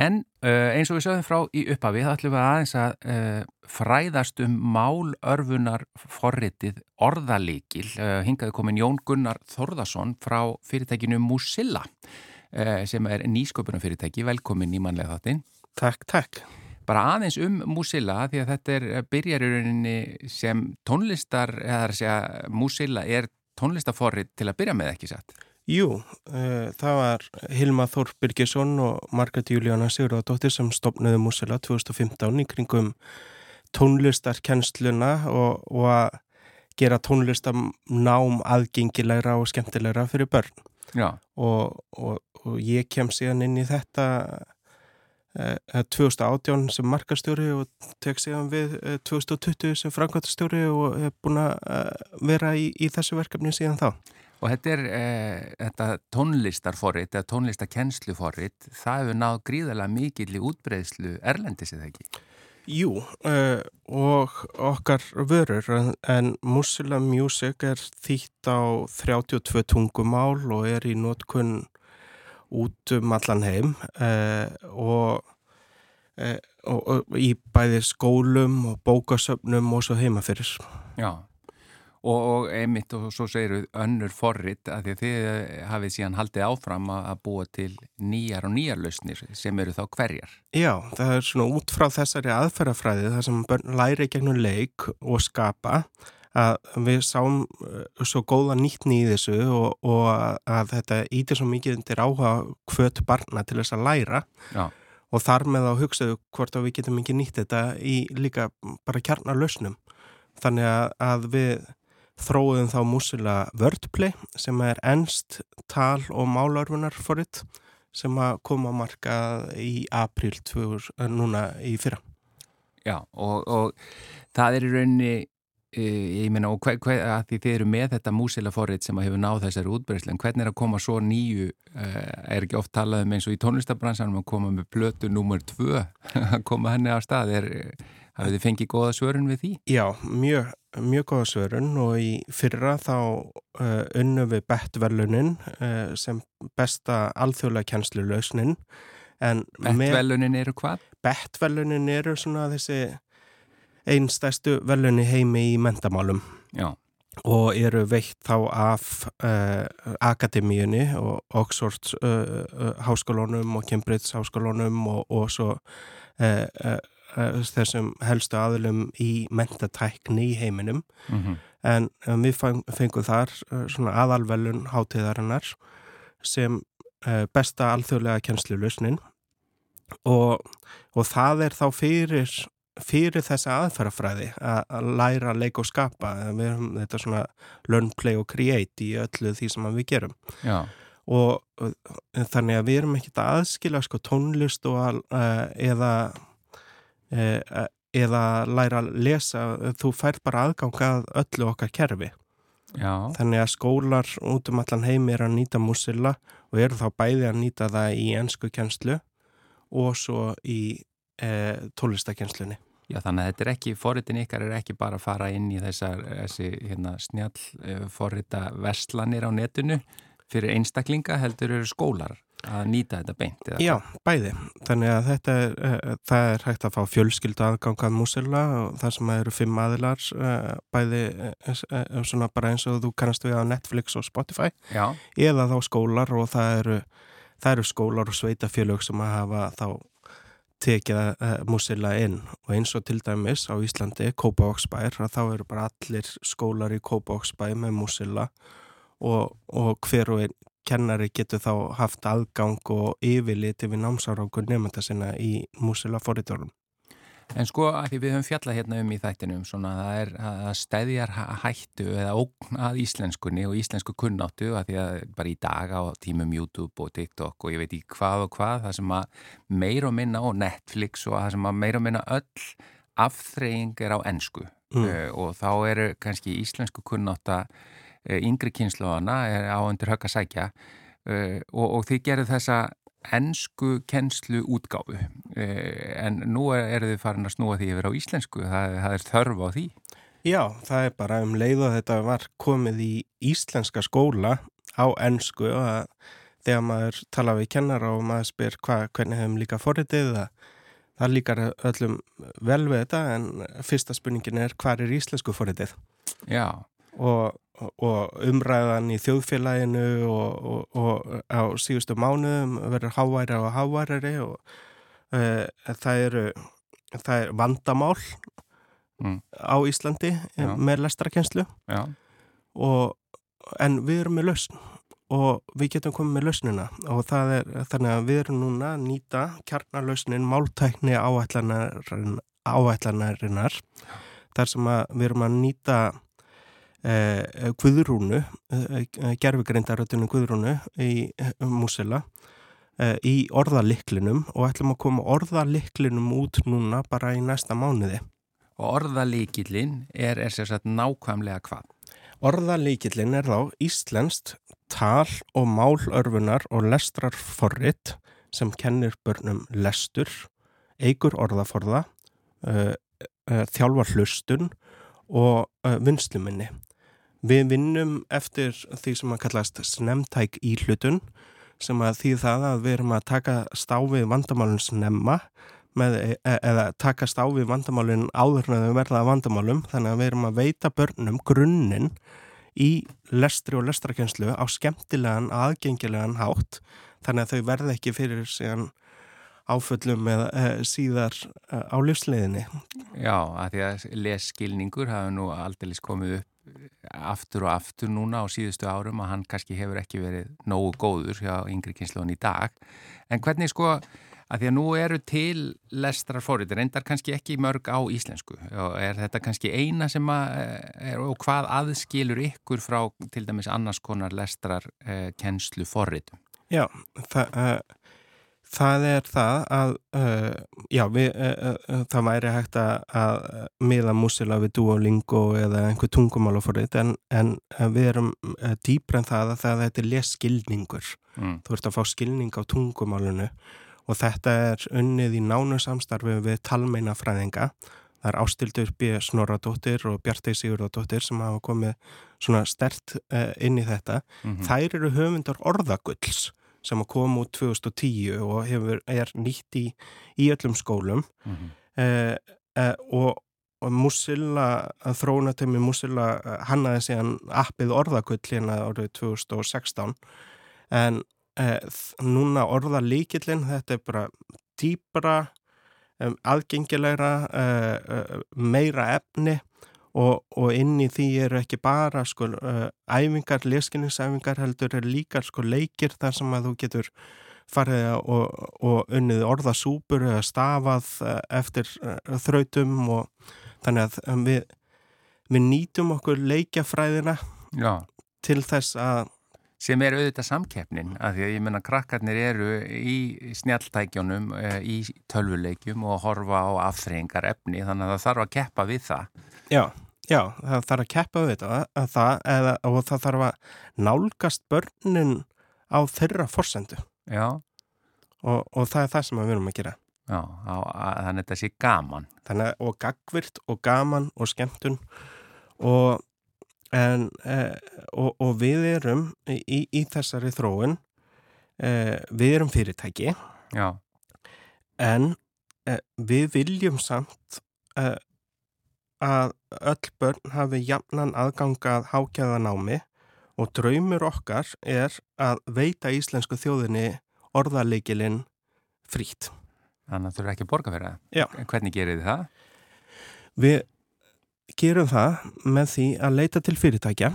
En uh, eins og við sögum frá í upphafi þá ætlum við aðeins að uh, fræðast um málörfunar forritið orðalíkil. Hingaði komin Jón Gunnar Þorðarsson frá fyrirtækinu Musilla sem er nýsköpunum fyrirtæki. Velkomin í mannlega þáttinn. Takk, takk. Bara aðeins um Musilla því að þetta er byrjarurinn sem tónlistar, eða að segja Musilla er tónlistaforrit til að byrja með ekki satt. Jú, uh, það var Hilma Þór Birgesson og Margret Júlíana Sigurðardóttir sem stopnaði Musilla 2015 í kringum tónlistarkennsluna og, og að gera tónlistarnám aðgengilegra og skemmtilegra fyrir börn. Já. Og, og, og ég kem síðan inn í þetta 2018 sem markastjóri og tek síðan við uh, 2020 sem framkvæmtastjóri og hef búin að vera í, í þessu verkefni síðan þá. Og þetta er eh, þetta tónlistarforrit eða tónlistarkennsluforrit, það hefur náð gríðarlega mikill í útbreyðslu erlendis eða ekki? Jú, uh, og okkar vörur, en, en Muslim Music er þýtt á 32 tungumál og er í nótkunn út um allan heim uh, og, uh, og, og í bæði skólum og bókasöfnum og svo heima fyrir. Já. Og, og einmitt og svo segir önnur forrit að því að þið hafið síðan haldið áfram að búa til nýjar og nýjar lausnir sem eru þá hverjar. Já, það er svona út frá þessari aðferðafræði þar sem börn læri gegnum leik og skapa að við sáum svo góða nýttni í þessu og, og að þetta ítir svo mikið undir áhuga hvött barna til þess að læra Já. og þar með að hugsaðu hvort að við getum ekki nýtt þetta í líka bara kjarnar lausnum. Þannig að, að við þróuðum þá músila Wordplay sem er ennst tal og málörfunar foritt sem að koma að marka í april 2000, núna í fyrra. Já og, og það er í rauninni ég meina og hver, hver, að því þið eru með þetta músila forrið sem að hefur náð þessari útbreyslu en hvernig er að koma svo nýju er ekki oft talað um eins og í tónlistabransanum að koma með plötu nummer tvö að koma henni á stað er hafið þið fengið góða svörun við því? Já, mjög mjög góða svörun og í fyrra þá uh, unnum við bettverlunin uh, sem besta alþjóðlega kjænslu lausnin Bettverlunin eru hvað? Bettverlunin eru svona þessi einstæstu verlunni heimi í mentamálum Já. og eru veitt þá af uh, Akademíunni og Oxford háskólunum og Cambridge háskólunum og, og svo þessum helstu aðlum í mentatækni í heiminum mm -hmm. en um, við fengum þar uh, svona aðalvelun hátíðarinnar sem uh, besta alþjóðlega kjenslulusnin og, og það er þá fyrir fyrir þessa aðferðafræði að læra, leika og skapa við erum þetta svona learn, play og create í öllu því sem við gerum Já. og þannig að við erum ekkert að aðskila sko tónlist og uh, eða eða læra að lesa þú fær bara aðgang að öllu okkar kerfi Já. þannig að skólar út um allan heim er að nýta Musilla og eru þá bæði að nýta það í ennsku kjenslu og svo í e, tólistakjenslunni Já þannig að þetta er ekki, forritin ykkar er ekki bara að fara inn í þessar þessi, hérna, snjall uh, forrita verslanir á netinu fyrir einstaklinga heldur eru skólar að nýta þetta beint? Já, bæði. Þannig að þetta er, uh, það er hægt að fá fjölskyldu aðgangað músila og það sem eru fimm aðilar bæði svona bara eins og þú kannast við á Netflix og Spotify Já. eða þá skólar og það eru, það eru skólar og sveitafjölög sem að hafa þá tekið músila inn og eins og til dæmis á Íslandi, Kópavóksbær, að þá eru bara allir skólar í Kópavóksbær með músila og, og hver og einn kennari getur þá haft aðgang og yfirliti við námsárangur nefnda sinna í músila forriðjórum. En sko að því við höfum fjallað hérna um í þættinum svona það er að stæðjar hættu eða ógn að íslenskunni og íslensku kunnáttu að því að bara í dag á tímum YouTube og TikTok og ég veit í hvað og hvað það sem að meir og minna og Netflix og það sem að meir og minna öll afþreying er á ennsku Mm. uh, og þá eru kannski íslensku kunnáta uh, yngri kynsluðana er á undir högg að sækja uh, og, og þið gerir þessa ennsku kennslu útgáfu en nú eru þið farin að snúa því yfir á íslensku það, það er þörf á því Já, það er bara um leið og þetta var komið í íslenska skóla á ennsku og að þegar maður tala við kennara og maður spyr hva, hvernig hefum líka forritið það, það líkar öllum vel við þetta en fyrsta spurningin er hvað er íslensku forritið? Já. Og, og umræðan í þjóðfélaginu og, og, og á síðustu mánuðum verður háværi og háværi og uh, það eru það er vandamál Mm. á Íslandi Já. með og, en við erum með lausn og við getum komið með lausnina og það er þannig að við erum núna að nýta kjarnalausnin máltækni áætlanarinnar, þar sem við erum að nýta Guðrúnu eh, gerfugreindarötinu Guðrúnu í eh, Músila eh, í orðaliklinum og ætlum að koma orðaliklinum út núna bara í næsta mánuði Og orðalíkillin er, er sér satt nákvæmlega hvað? Orðalíkillin er þá íslenskt tal og málörfunar og lestrarforrit sem kennir börnum lestur, eigur orðaforða, þjálfar hlustun og vinsluminni. Við vinnum eftir því sem að kallast snemtæk íhlutun sem að því það að við erum að taka stáfið vandamálun snemma með, e eða takast á við vandamálinn áður en þau verða vandamálum þannig að við erum að veita börnum grunninn í lestri og lestrakenslu á skemmtilegan, aðgengilegan hátt þannig að þau verða ekki fyrir síðan áföllum eða e, síðar e, á lífsleiðinni. Já, að því að lesskilningur hafa nú aldrei komið upp aftur og aftur núna á síðustu árum og hann kannski hefur ekki verið nógu góður hjá yngri kynsluðan í dag. En hvernig sko að því að nú eru til lestrar fórið, reyndar kannski ekki mörg á íslensku og er þetta kannski eina sem að, er, og hvað aðskilur ykkur frá til dæmis annars konar lestrar eh, kennslu fórritum? Já, það, uh, það er það að, uh, já, við, uh, uh, það væri hægt að, að miða músila við Duolingo eða einhver tungumálafórið en, en uh, við erum uh, dýbra en það að það þetta er lesskilningur. Mm. Þú ert að fá skilning á tungumálunu og þetta er unnið í nánu samstarfi við talmeinafræðinga. Það er Ástildur B. Snorradóttir og Bjartei Sigurðardóttir sem hafa komið svona stert uh, inn í þetta. Mhm. Þær eru höfundar orðagulls sem að koma út 2010 og hefur, er nýtt í, í öllum skólum. Mhm. uh, uh, og, og Musilla, þróunatemi Musilla uh, hannaði síðan appið orðagull hérna árið 2016 en eh, núna orða líkillin, þetta er bara dýbra, um, aðgengilegra, uh, meira efni og, og inn í því eru ekki bara sko, uh, æfingar, leskinningsæfingar heldur er líka sko, leikir þar sem að þú getur farið og, og unnið orðasúpur eða stafað uh, eftir uh, þrautum og þannig að við, við nýtum okkur leikjafræðina Já. til þess að sem er auðvitað samkeppnin að því að ég menna krakkarnir eru í snjalltækjónum í tölvuleikjum og horfa á afþreyingar efni þannig að það þarf að keppa við það. Já, já, það þarf að keppa við þetta að það, eða, og það þarf að nálgast börnin á þeirra forsendu. Já. Og, og það er það sem við erum að gera. Já, á, að, þannig að þetta sé gaman. Þannig að og gagvirt og gaman og skemmtun. Og En, eh, og, og við erum í, í þessari þróun, eh, við erum fyrirtæki, Já. en eh, við viljum samt að öll börn hafi jafnan aðgangað hákjæða námi og draumur okkar er að veita íslensku þjóðinni orðarleikilinn frít. Þannig að þú eru ekki að borga fyrir það? Hvernig gerir þið það? Við gerum það með því að leita til fyrirtækja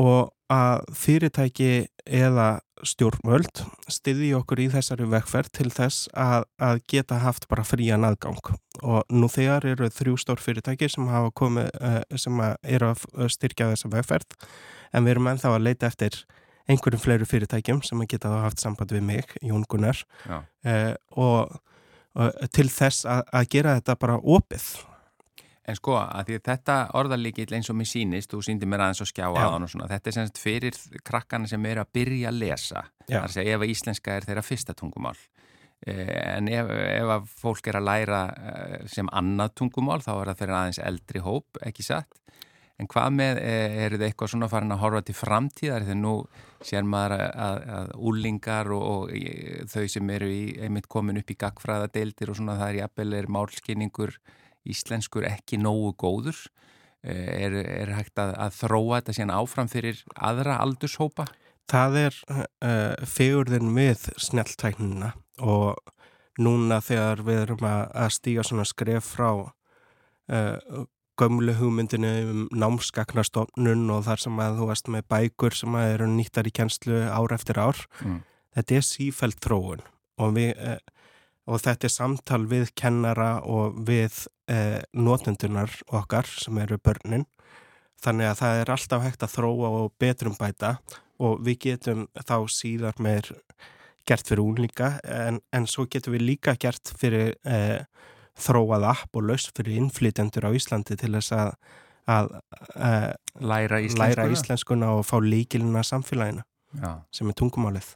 og að fyrirtæki eða stjórnvöld styði okkur í þessari vegferð til þess að, að geta haft bara frían aðgang. Og nú þegar eru þrjú stór fyrirtæki sem hafa komið sem eru að styrkja þessa vegferð en við erum ennþá að leita eftir einhverjum fleiru fyrirtækjum sem að geta haft samband við mig, Jón Gunnar. Eh, og, og til þess að, að gera þetta bara opið En sko, að því þetta orðalíkill eins og mér sínist, þú síndi mér aðeins að skjá á hann og svona, þetta er semst fyrir krakkana sem eru að byrja að lesa, Já. þar að segja ef að íslenska er þeirra fyrsta tungumál. En ef, ef að fólk er að læra sem annað tungumál, þá er það fyrir aðeins eldri hóp, ekki satt? En hvað með, eh, eru þið eitthvað svona farin að horfa til framtíðar þegar nú sér maður að, að, að úlingar og, og þau sem eru í, einmitt komin upp í gagfræðadeildir og svona það er jafnvel er málskinningur íslenskur ekki nógu góður. Eh, Er, er hægt að, að þróa þetta síðan áfram fyrir aðra aldurshópa? Það er uh, fegurðin við snjalltæknina og núna þegar við erum að, að stíga svona skref frá uh, gömlu hugmyndinu um námsgagnastofnun og þar sem að þú varst með bækur sem að eru nýttar í kjenslu ár eftir ár. Mm. Þetta er sífælt þróun og, við, og þetta er samtal við kennara og við uh, notendunar okkar sem eru börnin. Þannig að það er alltaf hægt að þróa og betrum bæta og við getum þá síðar meir gert fyrir únlíka en, en svo getum við líka gert fyrir eh, þróað app og laus fyrir innflytjendur á Íslandi til þess að, að eh, Læra íslenskuna. læra íslenskuna og fá líkilina samfélagina Já. sem er tungumálið.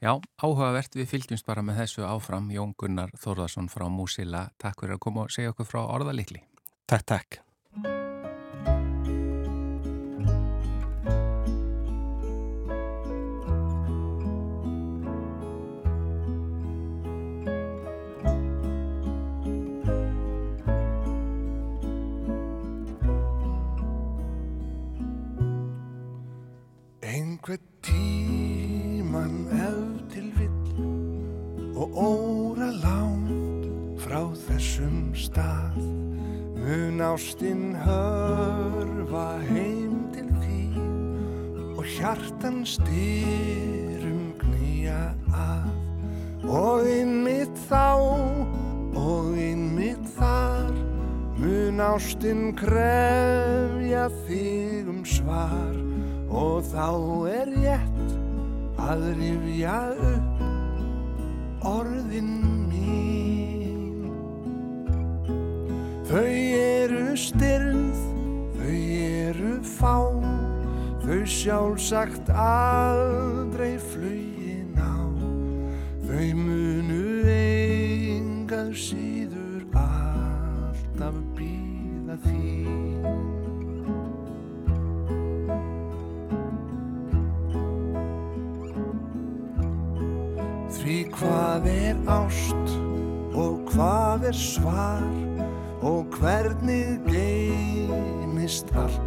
Já, áhugavert, við fylgjumst bara með þessu áfram Jón Gunnar Þórðarsson frá Músila. Takk fyrir að koma og segja okkur frá orðalikli. Takk, takk.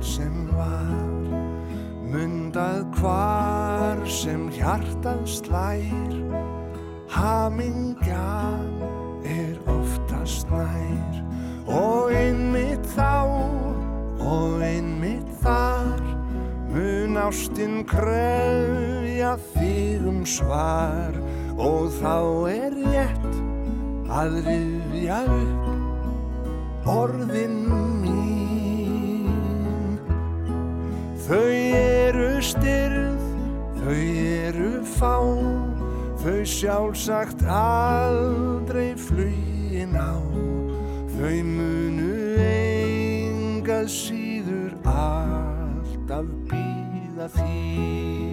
Sem var mundað hvar sem hjartað slær. Hamingjan er oftast nær. Og einmitt þá og einmitt þar mun ástinn krefja þig um svar. Og þá er rétt að rifja upp orðin þau eru styrð þau eru fá. Þau sjálfsagt aldrei flugin á. Þau munu engað síður alltaf býða þín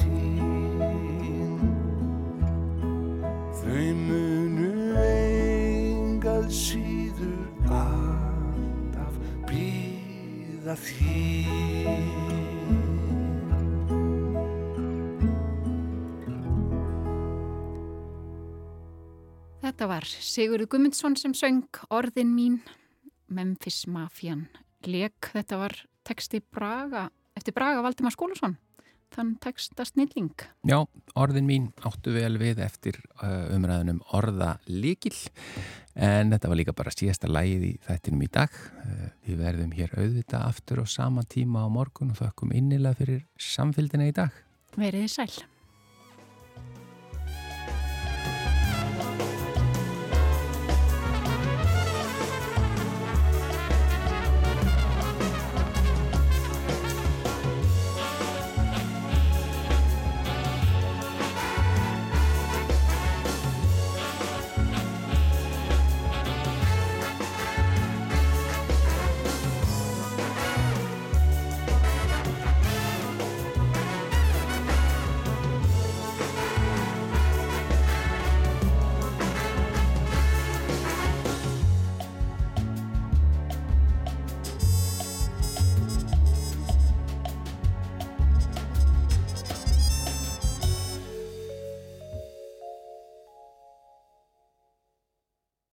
Þín. Þau munu engað síður alltaf býða þín. Þetta var Sigurður Gummundsson sem söng Orðin mín, Memphis Mafian. Lek, þetta var texti Braga, eftir Braga Valdimar Skúlason. Þann texta snilling. Já, orðin mín áttu vel við eftir uh, umræðunum orða líkil en þetta var líka bara síðasta lægið í þættinum í dag. Uh, við verðum hér auðvita aftur á sama tíma á morgun og þökkum innilega fyrir samfélgina í dag. Verið sæl.